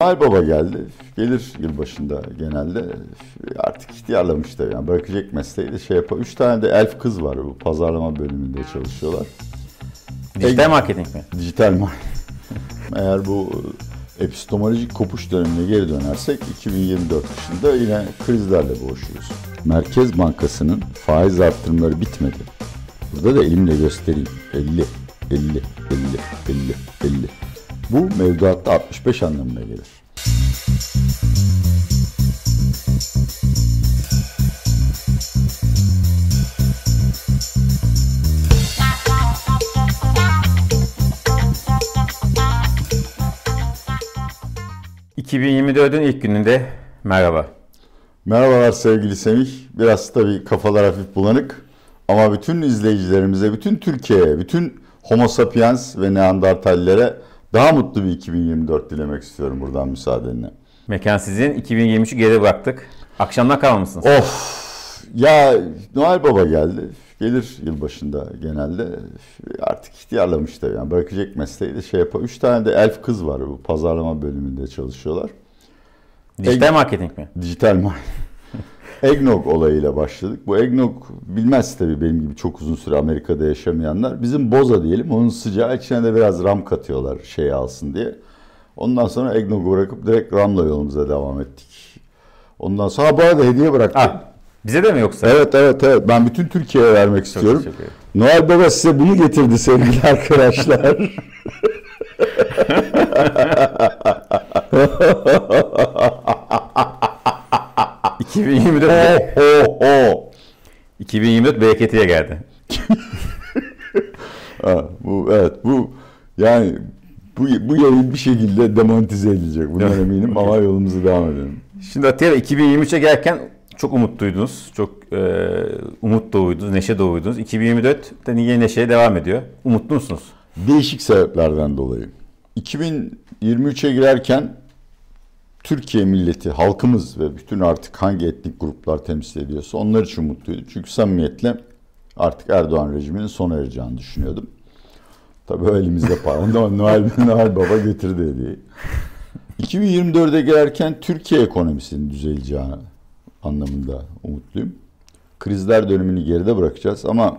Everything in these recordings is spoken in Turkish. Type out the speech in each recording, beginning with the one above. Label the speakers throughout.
Speaker 1: Noel Baba geldi. Gelir yılbaşında genelde. Artık ihtiyarlamış da yani bırakacak mesleği de şey yapar. Üç tane de elf kız var bu pazarlama bölümünde çalışıyorlar.
Speaker 2: Dijital marketing mi?
Speaker 1: Dijital marketing. Eğer bu epistemolojik kopuş dönemine geri dönersek 2024 dışında yine krizlerle boğuşuyoruz. Merkez Bankası'nın faiz arttırımları bitmedi. Burada da elimle göstereyim. 50, 50, 50, 50, 50. Bu mevduatta 65 anlamına gelir.
Speaker 2: ...2024'ün ilk gününde merhaba.
Speaker 1: Merhabalar sevgili Semih. Biraz tabii kafalar hafif bulanık. Ama bütün izleyicilerimize, bütün Türkiye'ye, bütün Homo sapiens ve Neandertallere daha mutlu bir 2024 dilemek istiyorum buradan müsaadenle.
Speaker 2: Mekan sizin. 2023'ü geri bıraktık. Akşamdan kalmamışsınız.
Speaker 1: Of! Ya Noel Baba geldi. Gelir yılbaşında genelde. Artık ihtiyarlamış da yani bırakacak mesleği de şey yapar. Üç tane de elf kız var bu pazarlama bölümünde çalışıyorlar.
Speaker 2: Dijital marketing mi?
Speaker 1: Dijital marketing. Eggnog olayıyla başladık. Bu eggnog bilmez tabii benim gibi çok uzun süre Amerika'da yaşamayanlar. Bizim boza diyelim onun sıcağı içine de biraz ram katıyorlar şey alsın diye. Ondan sonra eggnog'u bırakıp direkt ramla yolumuza devam ettik. Ondan sonra bu arada hediye bıraktık.
Speaker 2: Ha, bize de mi yoksa?
Speaker 1: Evet evet evet ben bütün Türkiye'ye vermek
Speaker 2: Çok
Speaker 1: istiyorum. Noel Baba size bunu getirdi sevgili arkadaşlar.
Speaker 2: 2024
Speaker 1: ho ho.
Speaker 2: 2024 bereketiye geldi.
Speaker 1: Ha, bu evet bu yani bu bu yayın bir şekilde demontize edilecek. Bundan
Speaker 2: Evet.
Speaker 1: eminim ama yolumuza devam edelim.
Speaker 2: Şimdi Atilla 2023'e gelirken çok umutluydunuz. Çok e, umut doğuydunuz, neşe doğuydunuz. 2024'te yine neşeye devam ediyor. Umutlu musunuz?
Speaker 1: Değişik sebeplerden dolayı. 2023'e girerken Türkiye milleti, halkımız ve bütün artık hangi etnik gruplar temsil ediyorsa onlar için mutluydum. Çünkü samimiyetle artık Erdoğan rejiminin sona ereceğini düşünüyordum. Tabii elimizde ama Noel, Noel Baba getirdi hediyeyi. 2024'e girerken Türkiye ekonomisinin düzeleceğini anlamında umutluyum. Krizler dönemini geride bırakacağız ama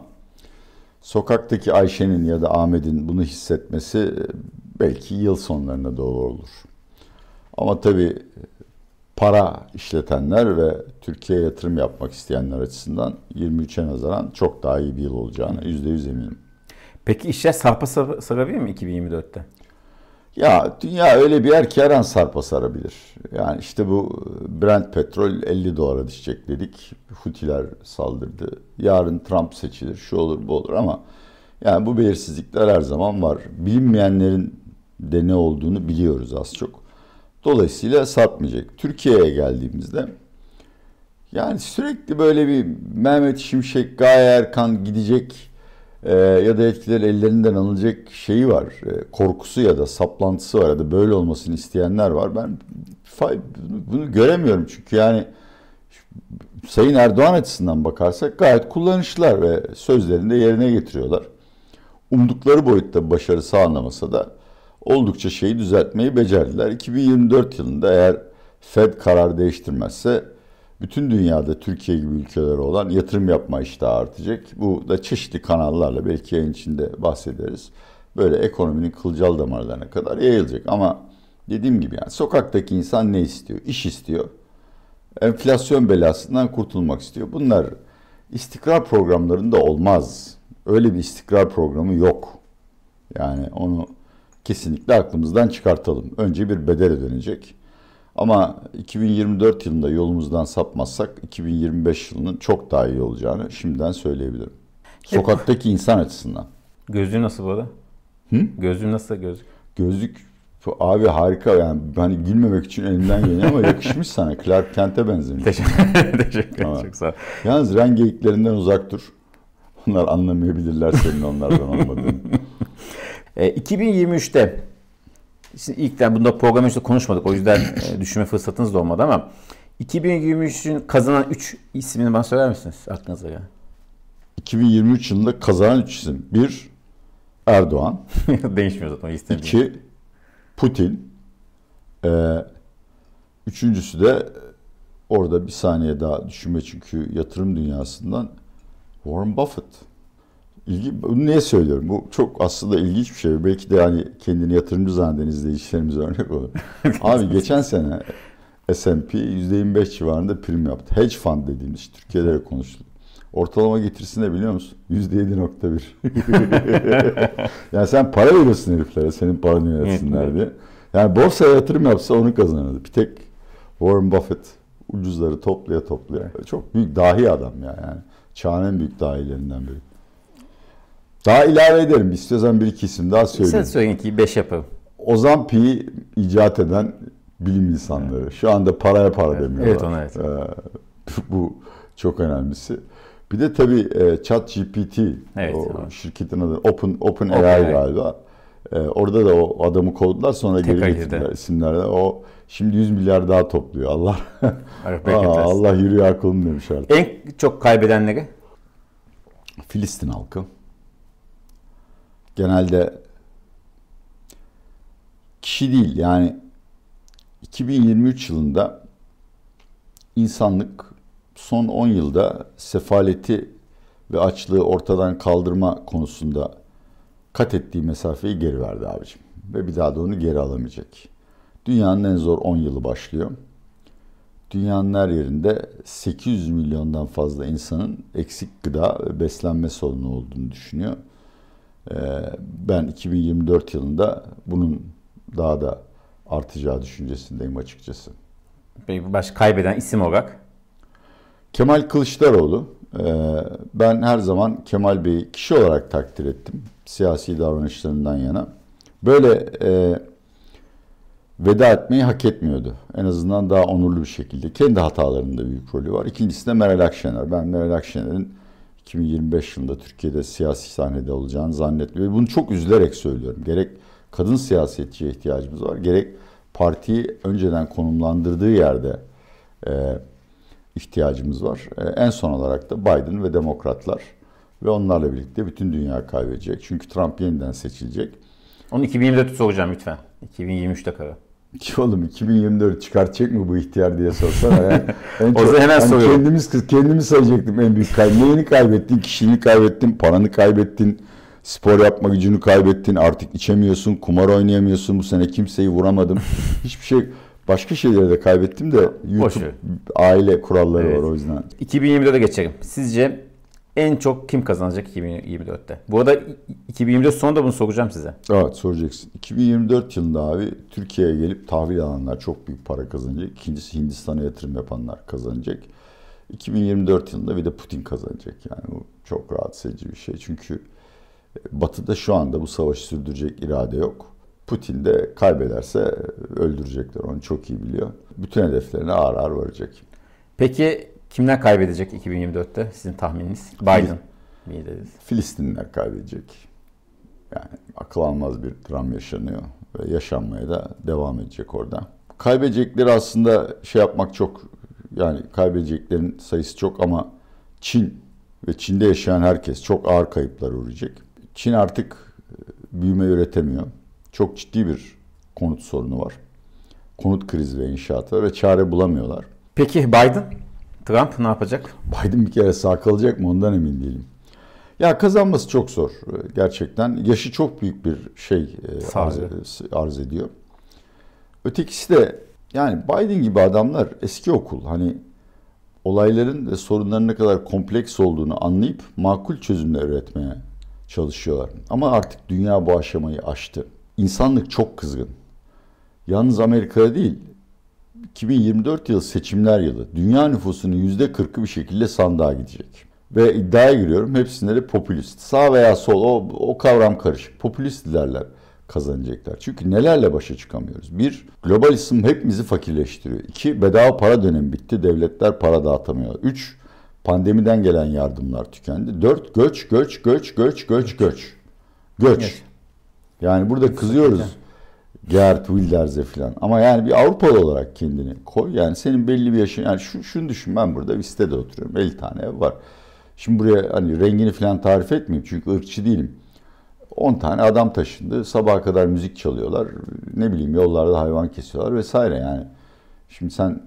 Speaker 1: sokaktaki Ayşe'nin ya da Ahmet'in bunu hissetmesi belki yıl sonlarına doğru olur. Ama tabii para işletenler ve Türkiye'ye yatırım yapmak isteyenler açısından 23'e nazaran çok daha iyi bir yıl olacağını %100 eminim.
Speaker 2: Peki işler sarpa sar- sarabilir mi 2024'te?
Speaker 1: Ya dünya öyle bir yer ki her an sarpa sarabilir. Yani işte bu Brent petrol 50 dolara düşecek dedik. Hutiler saldırdı. Yarın Trump seçilir. Şu olur bu olur ama yani bu belirsizlikler her zaman var. Bilinmeyenlerin de ne olduğunu biliyoruz az çok. Dolayısıyla satmayacak. Türkiye'ye geldiğimizde yani sürekli böyle bir Mehmet Şimşek, Gaye Erkan gidecek e, ya da etkiler ellerinden alınacak şeyi var. E, korkusu ya da saplantısı var ya da böyle olmasını isteyenler var. Ben bunu, göremiyorum çünkü yani Sayın Erdoğan açısından bakarsak gayet kullanışlılar ve sözlerinde yerine getiriyorlar. Umdukları boyutta başarı sağlamasa da oldukça şeyi düzeltmeyi becerdiler. 2024 yılında eğer Fed karar değiştirmezse bütün dünyada Türkiye gibi ülkeleri olan yatırım yapma iştahı artacak. Bu da çeşitli kanallarla belki yayın içinde bahsederiz. Böyle ekonominin kılcal damarlarına kadar yayılacak. Ama dediğim gibi yani sokaktaki insan ne istiyor? İş istiyor. Enflasyon belasından kurtulmak istiyor. Bunlar istikrar programlarında olmaz. Öyle bir istikrar programı yok. Yani onu kesinlikle aklımızdan çıkartalım. Önce bir bedele dönecek. Ama 2024 yılında yolumuzdan sapmazsak 2025 yılının çok daha iyi olacağını şimdiden söyleyebilirim. Sokaktaki insan açısından.
Speaker 2: Gözlüğün nasıl bu arada?
Speaker 1: Hı?
Speaker 2: Gözlüğün nasıl gözlük?
Speaker 1: Gözlük abi harika yani hani gülmemek için elimden geliyor ama yakışmış sana. Clark Kent'e benzemiş.
Speaker 2: Teşekkür, teşekkür ederim. Çok sağ ol.
Speaker 1: Yalnız ren geyiklerinden uzak dur. Onlar anlamayabilirler senin onlardan olmadığını.
Speaker 2: E, 2023'te şimdi ilk de bunda program önce konuşmadık. O yüzden e, düşünme fırsatınız da olmadı ama 2023'ün kazanan 3 ismini bana söyler misiniz aklınıza gelen?
Speaker 1: 2023 yılında kazanan üç isim. Bir, Erdoğan.
Speaker 2: Değişmiyor zaten istemiyor.
Speaker 1: iki Putin. Ee, üçüncüsü de orada bir saniye daha düşünme çünkü yatırım dünyasından Warren Buffett. İlgi, bunu niye söylüyorum? Bu çok aslında ilginç bir şey. Belki de hani kendini yatırımcı zanneden izleyicilerimize örnek olur. Abi geçen sene S&P %25 civarında prim yaptı. Hedge fund dediğimiz Türkiye'de konuşuldu. Ortalama getirisi ne biliyor musun? %7.1. yani sen para veriyorsun heriflere senin paranı yönetsinler diye. Yani borsaya yatırım yapsa onu kazanırdı. Bir tek Warren Buffett ucuzları toplaya toplaya. Çok büyük dahi adam ya yani. Çağın en büyük dahilerinden biri. Daha ilave ederim. İstiyorsan bir iki isim daha söyleyeyim.
Speaker 2: Sen söyleyin ki 5 yapalım.
Speaker 1: Ozan Pi'yi icat eden bilim insanları. Evet. Şu anda paraya para evet. demiyorlar.
Speaker 2: Evet, ona evet.
Speaker 1: Ee, bu çok önemlisi. Bir de tabii e, Chat GPT evet, o evet. şirketin adı Open Open AI, AI galiba. E, orada da o adamı kodlar sonra Tek geri getirdiler isimlerle. O şimdi 100 milyar daha topluyor. Allah Aa, Allah yürüyor aklım demiş artık.
Speaker 2: En çok kaybedenleri?
Speaker 1: Filistin halkı. Genelde kişi değil yani 2023 yılında insanlık son 10 yılda sefaleti ve açlığı ortadan kaldırma konusunda kat ettiği mesafeyi geri verdi abicim. Ve bir daha da onu geri alamayacak. Dünyanın en zor 10 yılı başlıyor. Dünyanın her yerinde 800 milyondan fazla insanın eksik gıda ve beslenme sorunu olduğunu düşünüyor. Ee, ben 2024 yılında bunun daha da artacağı düşüncesindeyim açıkçası.
Speaker 2: Peki baş kaybeden isim olarak?
Speaker 1: Kemal Kılıçdaroğlu. Ee, ben her zaman Kemal Bey'i kişi olarak takdir ettim. Siyasi davranışlarından yana. Böyle e, veda etmeyi hak etmiyordu. En azından daha onurlu bir şekilde. Kendi hatalarında büyük rolü var. İkincisi de Meral Akşener. Ben Meral Akşener'in 2025 yılında Türkiye'de siyasi sahnede olacağını zannetmiyorum. Bunu çok üzülerek söylüyorum. Gerek kadın siyasetçiye ihtiyacımız var. Gerek partiyi önceden konumlandırdığı yerde e, ihtiyacımız var. E, en son olarak da Biden ve demokratlar ve onlarla birlikte bütün dünya kaybedecek. Çünkü Trump yeniden seçilecek.
Speaker 2: Onu 2024'te soracağım lütfen. 2023'te kara.
Speaker 1: Ki oğlum 2024 çıkartacak mı bu ihtiyar diye sorsana. Yani
Speaker 2: en o zaman hemen
Speaker 1: yani Kendimiz, kendimi sayacaktım en büyük kaybı. Neyini kaybettin? Kişiliğini kaybettin, paranı kaybettin, spor yapma gücünü kaybettin, artık içemiyorsun, kumar oynayamıyorsun. Bu sene kimseyi vuramadım. Hiçbir şey başka şeyleri de kaybettim de YouTube aile kuralları evet. var o yüzden.
Speaker 2: 2024'e geçelim. Sizce en çok kim kazanacak 2024'te? Bu arada 2024 sonunda bunu soracağım size.
Speaker 1: Evet soracaksın. 2024 yılında abi Türkiye'ye gelip tahvil alanlar çok büyük para kazanacak. İkincisi Hindistan'a yatırım yapanlar kazanacak. 2024 yılında bir de Putin kazanacak. Yani bu çok rahatsız edici bir şey. Çünkü e, Batı'da şu anda bu savaşı sürdürecek irade yok. Putin de kaybederse öldürecekler. Onu çok iyi biliyor. Bütün hedeflerine ağır ağır varacak.
Speaker 2: Peki Kimler kaybedecek 2024'te sizin tahmininiz? Biden
Speaker 1: mi dediniz? Filistinler kaybedecek. Yani akıl almaz bir dram yaşanıyor ve yaşanmaya da devam edecek orada. Kaybedecekleri aslında şey yapmak çok yani kaybedeceklerin sayısı çok ama Çin ve Çin'de yaşayan herkes çok ağır kayıplar uğrayacak. Çin artık e, büyüme üretemiyor. Çok ciddi bir konut sorunu var. Konut krizi ve inşaatı ve çare bulamıyorlar.
Speaker 2: Peki Biden? Trump ne yapacak?
Speaker 1: Biden bir kere sağ kalacak mı ondan emin değilim. Ya kazanması çok zor gerçekten. Yaşı çok büyük bir şey e, arz, arz ediyor. Ötekisi de yani Biden gibi adamlar eski okul. Hani olayların ve sorunların ne kadar kompleks olduğunu anlayıp makul çözümler üretmeye çalışıyorlar. Ama artık dünya bu aşamayı aştı. İnsanlık çok kızgın. Yalnız Amerika'da değil, 2024 yıl seçimler yılı. Dünya nüfusunun %40'ı bir şekilde sandığa gidecek. Ve iddiaya giriyorum hepsinde de popülist. Sağ veya sol o, o kavram karışık. Popülist liderler kazanacaklar. Çünkü nelerle başa çıkamıyoruz? Bir, globalizm hepimizi fakirleştiriyor. İki, bedava para dönemi bitti. Devletler para dağıtamıyor. Üç, pandemiden gelen yardımlar tükendi. Dört, göç, göç, göç, göç, göç, göç. Göç. Yani burada kızıyoruz. Gerd Wilders'e falan. Ama yani bir Avrupalı olarak kendini koy. Yani senin belli bir yaşın. Yani şu, şunu düşün ben burada bir sitede oturuyorum. 50 tane ev var. Şimdi buraya hani rengini falan tarif etmeyeyim çünkü ırkçı değilim. 10 tane adam taşındı. Sabaha kadar müzik çalıyorlar. Ne bileyim yollarda hayvan kesiyorlar vesaire yani. Şimdi sen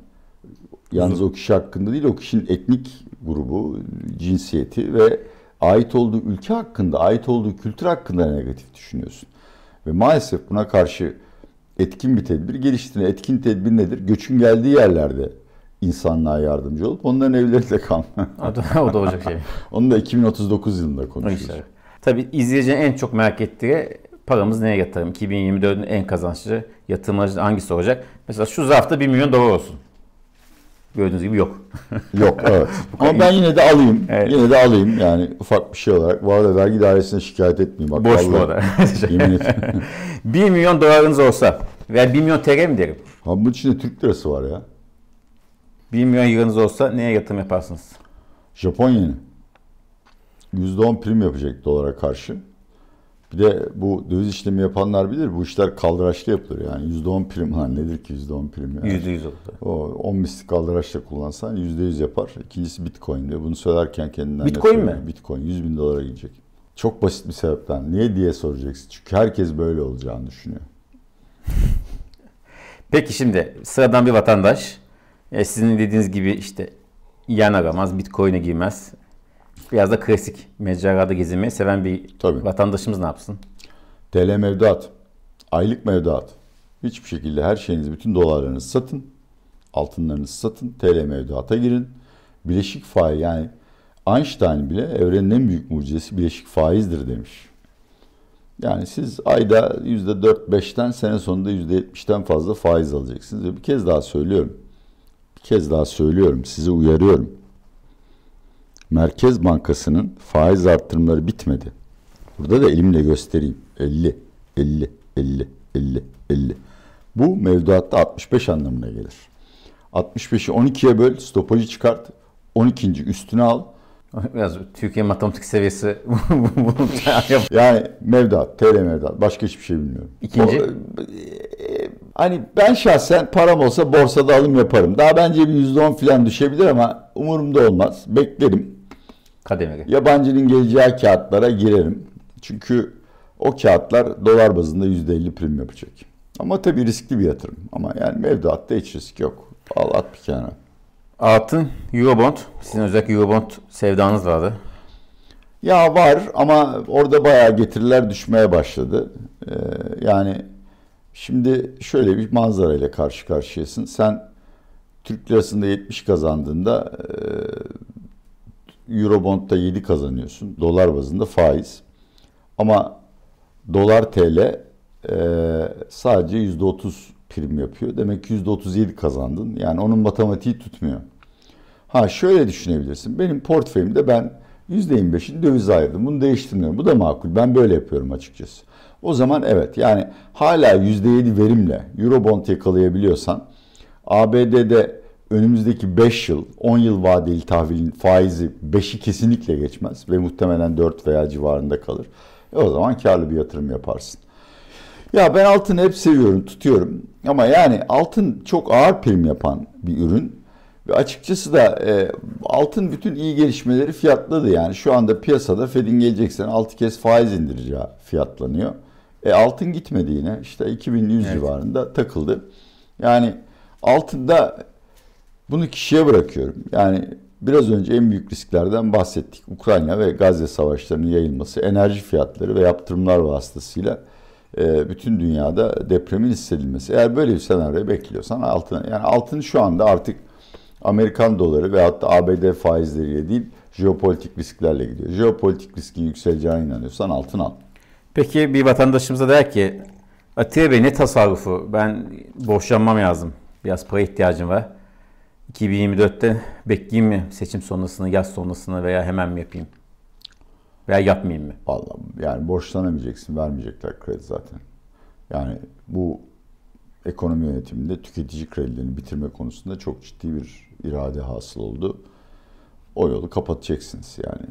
Speaker 1: yalnız o kişi hakkında değil o kişinin etnik grubu, cinsiyeti ve ait olduğu ülke hakkında, ait olduğu kültür hakkında negatif düşünüyorsun. Ve maalesef buna karşı etkin bir tedbir geliştirin. Etkin tedbir nedir? Göçün geldiği yerlerde insanlığa yardımcı olup onların evlerinde kalma.
Speaker 2: o, da, o da olacak şey.
Speaker 1: Onu da 2039 yılında konuşuruz. İşte.
Speaker 2: Tabii izleyicinin en çok merak ettiği paramız neye yatırım? 2024'ün en kazançlı yatırımları hangisi olacak? Mesela şu zarfta 1 milyon dolar olsun. Gördüğünüz gibi yok.
Speaker 1: yok evet. Ama ben yine de alayım. Evet. Yine de alayım yani ufak bir şey olarak. Bu arada vergi dairesine şikayet etmeyeyim. Bak,
Speaker 2: Boş bu arada. 1 milyon dolarınız olsa veya 1 milyon TL mi derim?
Speaker 1: Ha bunun içinde Türk lirası var ya.
Speaker 2: 1 milyon euronuz olsa neye yatırım yaparsınız?
Speaker 1: Japon yeni. %10 prim yapacak dolara karşı. Bir de bu döviz işlemi yapanlar bilir bu işler kaldıraçlı yapılır yani %10 prim ha nedir ki %10 prim yani.
Speaker 2: %100 olur.
Speaker 1: O 10 misli kaldıraçla kullansan %100 yapar. İkincisi Bitcoin diye bunu söylerken kendinden
Speaker 2: Bitcoin mi?
Speaker 1: Bitcoin 100 bin dolara gidecek. Çok basit bir sebepten. Niye diye soracaksın. Çünkü herkes böyle olacağını düşünüyor.
Speaker 2: Peki şimdi sıradan bir vatandaş e, sizin dediğiniz gibi işte yan aramaz, Bitcoin'e girmez. Biraz da klasik mecralarda gezinmeyi seven bir Tabii. vatandaşımız ne yapsın?
Speaker 1: TL mevduat, aylık mevduat. Hiçbir şekilde her şeyinizi, bütün dolarlarınızı satın. Altınlarınızı satın. TL mevduata girin. Bileşik faiz yani Einstein bile evrenin en büyük mucizesi bileşik faizdir demiş. Yani siz ayda %4-5'ten sene sonunda %70'ten fazla faiz alacaksınız. Ve bir kez daha söylüyorum. Bir kez daha söylüyorum. Sizi uyarıyorum. Merkez Bankası'nın faiz arttırımları bitmedi. Burada da elimle göstereyim. 50, 50, 50, 50, 50. Bu mevduatta 65 anlamına gelir. 65'i 12'ye böl, stopajı çıkart. 12. üstüne al.
Speaker 2: Biraz Türkiye matematik seviyesi
Speaker 1: yani mevduat, TL mevduat. Başka hiçbir şey bilmiyorum.
Speaker 2: İkinci? O,
Speaker 1: e, hani ben şahsen param olsa borsada alım yaparım. Daha bence bir %10 falan düşebilir ama umurumda olmaz. Beklerim
Speaker 2: kademeli.
Speaker 1: Yabancının geleceği kağıtlara girerim. Çünkü o kağıtlar dolar bazında %50 prim yapacak. Ama tabii riskli bir yatırım. Ama yani mevduatta hiç risk yok. Al at bir kenara.
Speaker 2: Altın, Eurobond. Sizin özellikle Eurobond sevdanız vardı.
Speaker 1: Ya var ama orada bayağı getiriler düşmeye başladı. Ee, yani şimdi şöyle bir manzara ile karşı karşıyasın. Sen Türk lirasında 70 kazandığında e, Eurobond'da 7 kazanıyorsun. Dolar bazında faiz. Ama dolar TL e, sadece %30 prim yapıyor. Demek ki %37 kazandın. Yani onun matematiği tutmuyor. Ha şöyle düşünebilirsin. Benim portföyümde ben %25'ini dövize ayırdım. Bunu değiştirmiyorum. Bu da makul. Ben böyle yapıyorum açıkçası. O zaman evet yani hala %7 verimle Eurobond yakalayabiliyorsan ABD'de önümüzdeki 5 yıl, 10 yıl vadeli tahvilin faizi 5'i kesinlikle geçmez ve muhtemelen 4 veya civarında kalır. E o zaman karlı bir yatırım yaparsın. Ya ben altını hep seviyorum, tutuyorum. Ama yani altın çok ağır prim yapan bir ürün. Ve açıkçası da e, altın bütün iyi gelişmeleri fiyatladı. Yani şu anda piyasada Fed'in gelecek sene 6 kez faiz indireceği fiyatlanıyor. E altın gitmedi yine. İşte 2100 evet. civarında takıldı. Yani altında bunu kişiye bırakıyorum. Yani biraz önce en büyük risklerden bahsettik. Ukrayna ve Gazze savaşlarının yayılması, enerji fiyatları ve yaptırımlar vasıtasıyla e, bütün dünyada depremin hissedilmesi. Eğer böyle bir senaryo bekliyorsan altın, yani altın şu anda artık Amerikan doları veyahut da ABD faizleriyle değil jeopolitik risklerle gidiyor. Jeopolitik riskin yükseleceğine inanıyorsan altın al.
Speaker 2: Peki bir vatandaşımıza der ki Atiye Bey ne tasarrufu? Ben borçlanmam lazım. Biraz para ihtiyacım var. 2024'te bekleyeyim mi seçim sonrasını, yaz sonrasını veya hemen mi yapayım? Veya yapmayayım mı?
Speaker 1: Vallahi yani borçlanamayacaksın, vermeyecekler kredi zaten. Yani bu ekonomi yönetiminde tüketici kredilerini bitirme konusunda çok ciddi bir irade hasıl oldu. O yolu kapatacaksınız yani.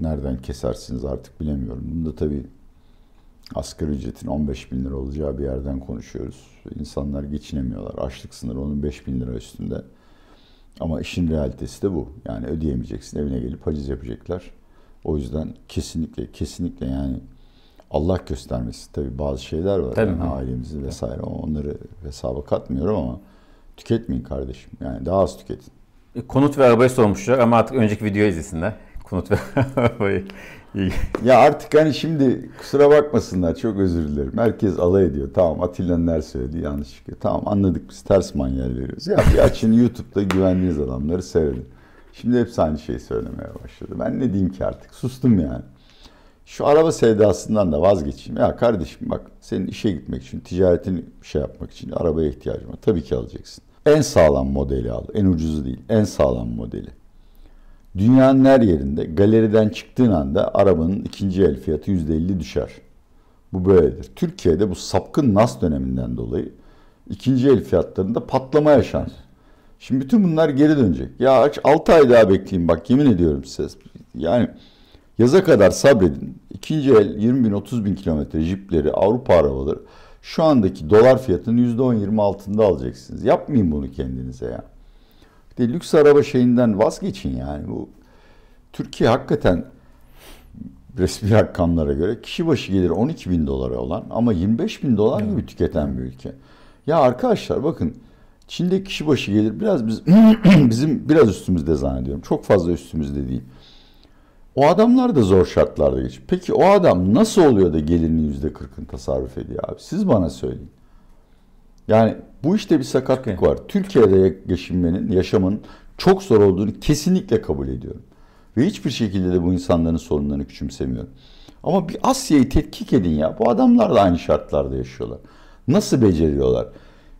Speaker 1: Nereden kesersiniz artık bilemiyorum. Bunda tabii asgari ücretin 15 bin lira olacağı bir yerden konuşuyoruz. İnsanlar geçinemiyorlar. Açlık sınırı onun 5 bin lira üstünde. Ama işin realitesi de bu. Yani ödeyemeyeceksin. Evine gelip haciz yapacaklar. O yüzden kesinlikle kesinlikle yani Allah göstermesin tabii bazı şeyler var.
Speaker 2: Tabii.
Speaker 1: Yani ailemizi vesaire onları hesaba katmıyorum ama tüketmeyin kardeşim. Yani daha az tüketin.
Speaker 2: E, Konut ve arabayı sormuşlar ama artık önceki videoyu izlesinler. Konut ve arabayı.
Speaker 1: Ya artık hani şimdi kusura bakmasınlar çok özür dilerim. Herkes alay ediyor. Tamam Atilla'nın her söylediği yanlış çıkıyor. Tamam anladık biz ters manyel veriyoruz. Ya bir açın YouTube'da güvendiğiniz adamları seyredin. Şimdi hepsi aynı şeyi söylemeye başladı. Ben ne diyeyim ki artık sustum yani. Şu araba sevdasından da vazgeçeyim. Ya kardeşim bak senin işe gitmek için, ticaretini şey yapmak için arabaya ihtiyacın var. Tabii ki alacaksın. En sağlam modeli al. En ucuzu değil. En sağlam modeli. Dünyanın her yerinde galeriden çıktığın anda arabanın ikinci el fiyatı %50 düşer. Bu böyledir. Türkiye'de bu sapkın NAS döneminden dolayı ikinci el fiyatlarında patlama yaşandı. Şimdi bütün bunlar geri dönecek. Ya aç 6 ay daha bekleyin bak yemin ediyorum size. Yani yaza kadar sabredin. İkinci el 20 bin 30 bin kilometre jipleri Avrupa arabaları şu andaki dolar fiyatının %10-20 altında alacaksınız. Yapmayın bunu kendinize ya. De lüks araba şeyinden vazgeçin yani. Bu Türkiye hakikaten resmi rakamlara göre kişi başı gelir 12 bin dolara olan ama 25 bin dolar gibi tüketen bir ülke. Ya arkadaşlar bakın Çin'de kişi başı gelir biraz biz, bizim biraz üstümüzde zannediyorum. Çok fazla üstümüzde değil. O adamlar da zor şartlarda geçiyor. Peki o adam nasıl oluyor da gelirinin yüzde kırkını tasarruf ediyor abi? Siz bana söyleyin. Yani bu işte bir sakatlık var. Türkiye'de geçinmenin, yaşamın çok zor olduğunu kesinlikle kabul ediyorum. Ve hiçbir şekilde de bu insanların sorunlarını küçümsemiyorum. Ama bir Asya'yı tetkik edin ya. Bu adamlar da aynı şartlarda yaşıyorlar. Nasıl beceriyorlar?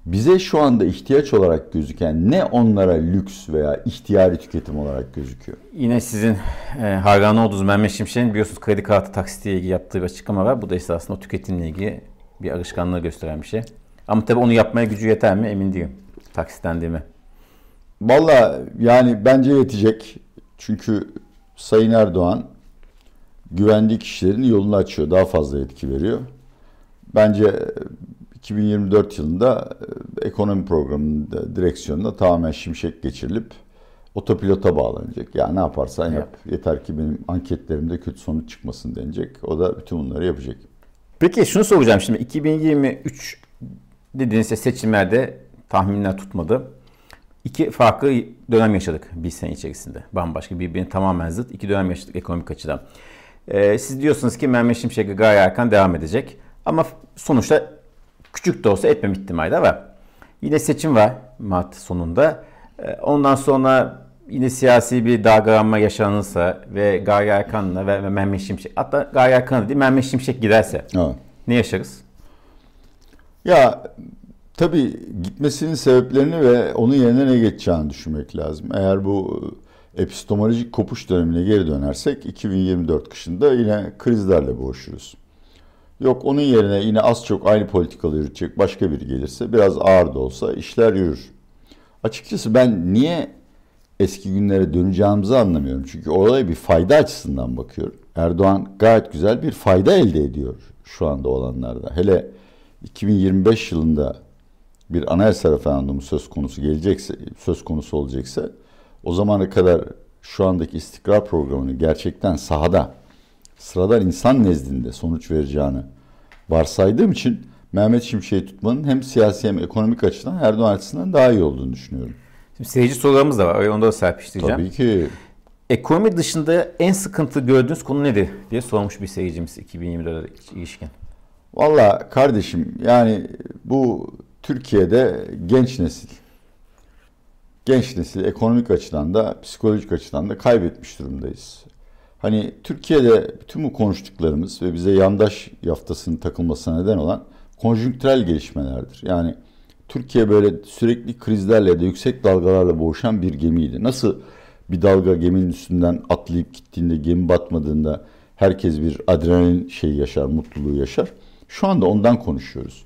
Speaker 1: Bize şu anda ihtiyaç olarak gözüken ne onlara lüks veya ihtiyari tüketim olarak gözüküyor?
Speaker 2: Yine sizin e, hayranı olduğunuz Mehmet Şimşek'in biliyorsunuz kredi kartı taksitiyle ilgili yaptığı bir açıklama var. Bu da esasında o tüketimle ilgili bir alışkanlığı gösteren bir şey. Ama tabii onu yapmaya gücü yeter mi emin değilim. Taksitlendirme.
Speaker 1: Valla yani bence yetecek. Çünkü Sayın Erdoğan güvendiği kişilerin yolunu açıyor. Daha fazla yetki veriyor. Bence 2024 yılında e, ekonomi programının da direksiyonunda tamamen şimşek geçirilip otopilota bağlanacak. Ya ne yaparsan yap. Yeter ki benim anketlerimde kötü sonuç çıkmasın denecek. O da bütün bunları yapacak.
Speaker 2: Peki şunu soracağım şimdi 2023 dediğiniz seçimlerde tahminler tutmadı. İki farklı dönem yaşadık bir sene içerisinde. Bambaşka birbirine tamamen zıt iki dönem yaşadık ekonomik açıdan. Ee, siz diyorsunuz ki Mehmet Şimşek Gaye Erkan devam edecek. Ama sonuçta küçük de olsa etmem ihtimali var. Yine seçim var Mart sonunda. Ee, ondan sonra yine siyasi bir dalgalanma yaşanırsa ve Gaye Erkan'la ve Mehmet Şimşek hatta Gaye Erkan değil Mehmet Şimşek giderse
Speaker 1: Evet.
Speaker 2: ne yaşarız?
Speaker 1: Ya tabii gitmesinin sebeplerini ve onun yerine ne geçeceğini düşünmek lazım. Eğer bu epistemolojik kopuş dönemine geri dönersek 2024 kışında yine krizlerle boğuşuruz. Yok onun yerine yine az çok aynı politikalı yürütecek başka biri gelirse biraz ağır da olsa işler yürür. Açıkçası ben niye eski günlere döneceğimizi anlamıyorum. Çünkü olaya bir fayda açısından bakıyorum. Erdoğan gayet güzel bir fayda elde ediyor şu anda olanlarda. Hele 2025 yılında bir anayasa referandumu söz konusu gelecekse, söz konusu olacaksa o zamana kadar şu andaki istikrar programını gerçekten sahada sıradan insan nezdinde sonuç vereceğini varsaydığım için Mehmet Şimşek'i tutmanın hem siyasi hem ekonomik açıdan Erdoğan açısından daha iyi olduğunu düşünüyorum.
Speaker 2: Şimdi seyirci sorularımız da var. Onu da serpiştireceğim.
Speaker 1: Tabii ki.
Speaker 2: Ekonomi dışında en sıkıntı gördüğünüz konu nedir diye sormuş bir seyircimiz 2024'e ilişkin.
Speaker 1: Valla kardeşim yani bu Türkiye'de genç nesil genç nesil ekonomik açıdan da psikolojik açıdan da kaybetmiş durumdayız. Hani Türkiye'de bütün bu konuştuklarımız ve bize yandaş yaftasının takılmasına neden olan konjonktürel gelişmelerdir. Yani Türkiye böyle sürekli krizlerle de yüksek dalgalarla boğuşan bir gemiydi. Nasıl bir dalga geminin üstünden atlayıp gittiğinde gemi batmadığında herkes bir adrenalin şeyi yaşar, mutluluğu yaşar. Şu anda ondan konuşuyoruz.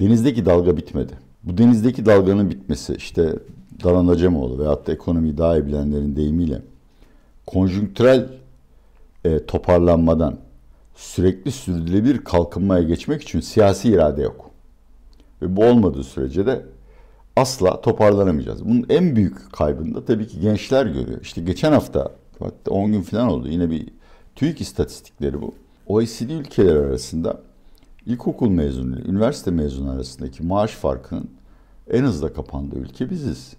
Speaker 1: Denizdeki dalga bitmedi. Bu denizdeki dalganın bitmesi işte Dalan Acemoğlu veyahut da ekonomiyi daha iyi bilenlerin deyimiyle konjonktürel e, toparlanmadan sürekli sürdürülebilir kalkınmaya geçmek için siyasi irade yok. Ve bu olmadığı sürece de asla toparlanamayacağız. Bunun en büyük kaybını da tabii ki gençler görüyor. İşte geçen hafta hatta 10 gün falan oldu yine bir TÜİK istatistikleri bu. OECD ülkeler arasında ilkokul mezunu üniversite mezunu arasındaki maaş farkının en hızlı kapandığı ülke biziz.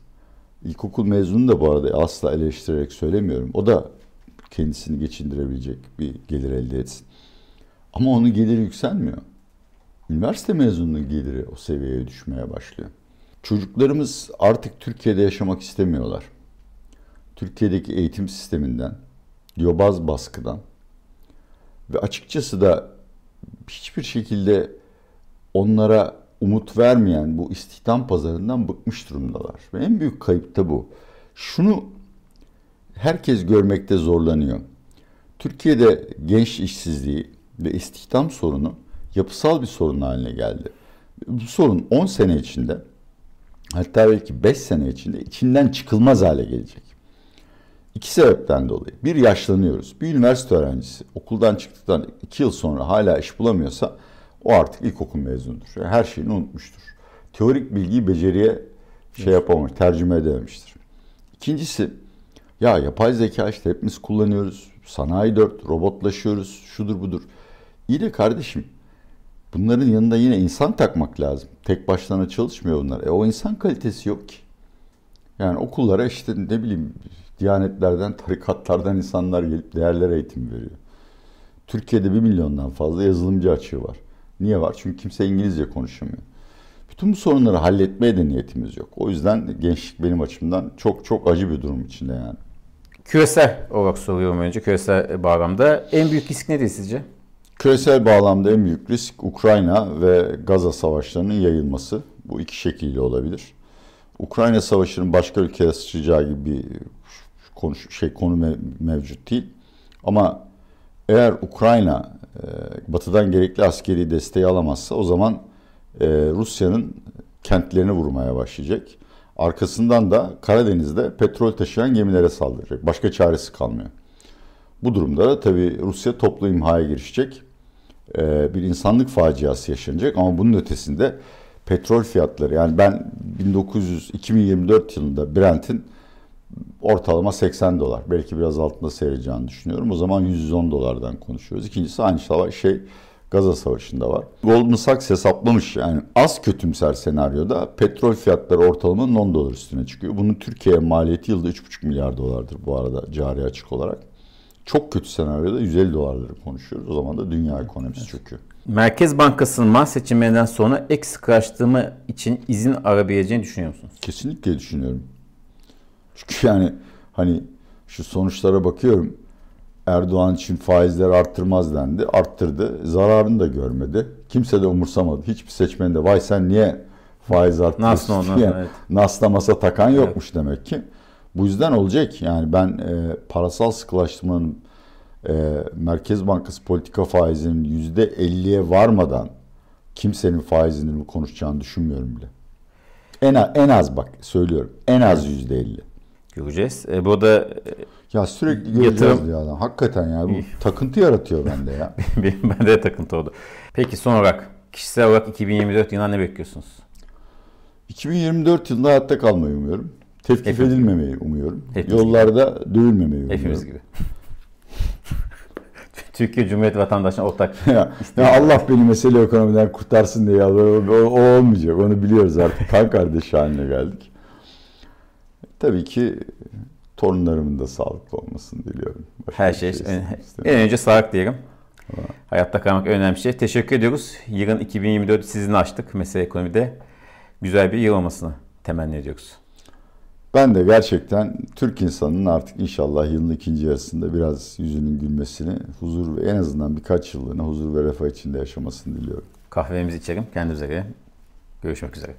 Speaker 1: İlkokul mezunu da bu arada asla eleştirerek söylemiyorum. O da kendisini geçindirebilecek bir gelir elde etsin. Ama onun geliri yükselmiyor. Üniversite mezununun geliri o seviyeye düşmeye başlıyor. Çocuklarımız artık Türkiye'de yaşamak istemiyorlar. Türkiye'deki eğitim sisteminden, yobaz baskıdan ve açıkçası da hiçbir şekilde onlara umut vermeyen bu istihdam pazarından bıkmış durumdalar. Ve en büyük kayıp da bu. Şunu herkes görmekte zorlanıyor. Türkiye'de genç işsizliği ve istihdam sorunu yapısal bir sorun haline geldi. Bu sorun 10 sene içinde hatta belki 5 sene içinde içinden çıkılmaz hale gelecek. İki sebepten dolayı. Bir yaşlanıyoruz. Bir üniversite öğrencisi okuldan çıktıktan iki yıl sonra hala iş bulamıyorsa o artık ilkokul mezunudur. Yani her şeyini unutmuştur. Teorik bilgiyi beceriye şey yapamamış, tercüme edememiştir. İkincisi ya yapay zeka işte hepimiz kullanıyoruz. Sanayi 4, robotlaşıyoruz, şudur budur. İyi de kardeşim bunların yanında yine insan takmak lazım. Tek başlarına çalışmıyor bunlar. E o insan kalitesi yok ki. Yani okullara işte ne bileyim diyanetlerden, tarikatlardan insanlar gelip değerler eğitimi veriyor. Türkiye'de bir milyondan fazla yazılımcı açığı var. Niye var? Çünkü kimse İngilizce konuşamıyor. Bütün bu sorunları halletmeye de niyetimiz yok. O yüzden gençlik benim açımdan çok çok acı bir durum içinde yani.
Speaker 2: Küresel olarak soruyorum önce küresel bağlamda. En büyük risk nedir sizce?
Speaker 1: Küresel bağlamda en büyük risk Ukrayna ve Gaza savaşlarının yayılması. Bu iki şekilde olabilir. Ukrayna savaşının başka ülkeye sıçrayacağı gibi bir konu, şey, konu mevcut değil. Ama eğer Ukrayna e, batıdan gerekli askeri desteği alamazsa o zaman e, Rusya'nın kentlerini vurmaya başlayacak. Arkasından da Karadeniz'de petrol taşıyan gemilere saldıracak. Başka çaresi kalmıyor. Bu durumda da tabii Rusya toplu imhaya girişecek. E, bir insanlık faciası yaşanacak ama bunun ötesinde petrol fiyatları yani ben 1900 2024 yılında Brent'in ortalama 80 dolar. Belki biraz altında seyredeceğini düşünüyorum. O zaman 110 dolardan konuşuyoruz. İkincisi aynı şey Gaza Savaşı'nda var. Goldman Sachs hesaplamış yani az kötümser senaryoda petrol fiyatları ortalama 10 dolar üstüne çıkıyor. Bunun Türkiye'ye maliyeti yılda 3,5 milyar dolardır bu arada cari açık olarak. Çok kötü senaryoda 150 dolarları konuşuyoruz. O zaman da dünya ekonomisi evet. çöküyor.
Speaker 2: Merkez Bankası'nın Mart seçimlerinden sonra ek sıkılaştırma için izin arayabileceğini düşünüyor musunuz?
Speaker 1: Kesinlikle düşünüyorum. Çünkü yani hani şu sonuçlara bakıyorum. Erdoğan için faizler arttırmaz dendi. Arttırdı. Zararını da görmedi. Kimse de umursamadı. Hiçbir seçmen de vay sen niye faiz arttırıyorsun diye evet. nasla masa takan yokmuş evet. demek ki. Bu yüzden olacak. Yani ben e, parasal sıkılaştırmanın e, Merkez Bankası politika faizinin yüzde 50'ye varmadan kimsenin faiz indirimi konuşacağını düşünmüyorum bile. En, en az bak söylüyorum. En az yüzde 50.
Speaker 2: Göreceğiz. E, bu da e,
Speaker 1: ya sürekli göreceğiz yatırım... ya adam. Hakikaten ya bu takıntı yaratıyor bende ya.
Speaker 2: Benim bende de takıntı oldu. Peki son olarak kişisel olarak 2024 yılında ne bekliyorsunuz?
Speaker 1: 2024 yılında hayatta kalmayı umuyorum. Tevkif Hepimiz edilmemeyi umuyorum. Hepimiz Yollarda gibi. dövülmemeyi umuyorum.
Speaker 2: Hepimiz gibi. Türkiye Cumhuriyeti vatandaşına ortak.
Speaker 1: ya, ya Allah beni mesele ekonomiden kurtarsın diye ya. O, o, olmayacak. Onu biliyoruz artık. Kan kardeşi haline geldik. Tabii ki torunlarımın da sağlıklı olmasını diliyorum.
Speaker 2: Başka Her şey. şey en, önce sağlık diyelim. Ha. Hayatta kalmak önemli şey. Teşekkür ediyoruz. Yılın 2024 sizinle açtık mesele ekonomide. Güzel bir yıl olmasını temenni ediyoruz.
Speaker 1: Ben de gerçekten Türk insanının artık inşallah yılın ikinci yarısında biraz yüzünün gülmesini, huzur ve en azından birkaç yıllığına huzur ve refah içinde yaşamasını diliyorum.
Speaker 2: Kahvemizi içelim. Kendinize göre. Görüşmek üzere.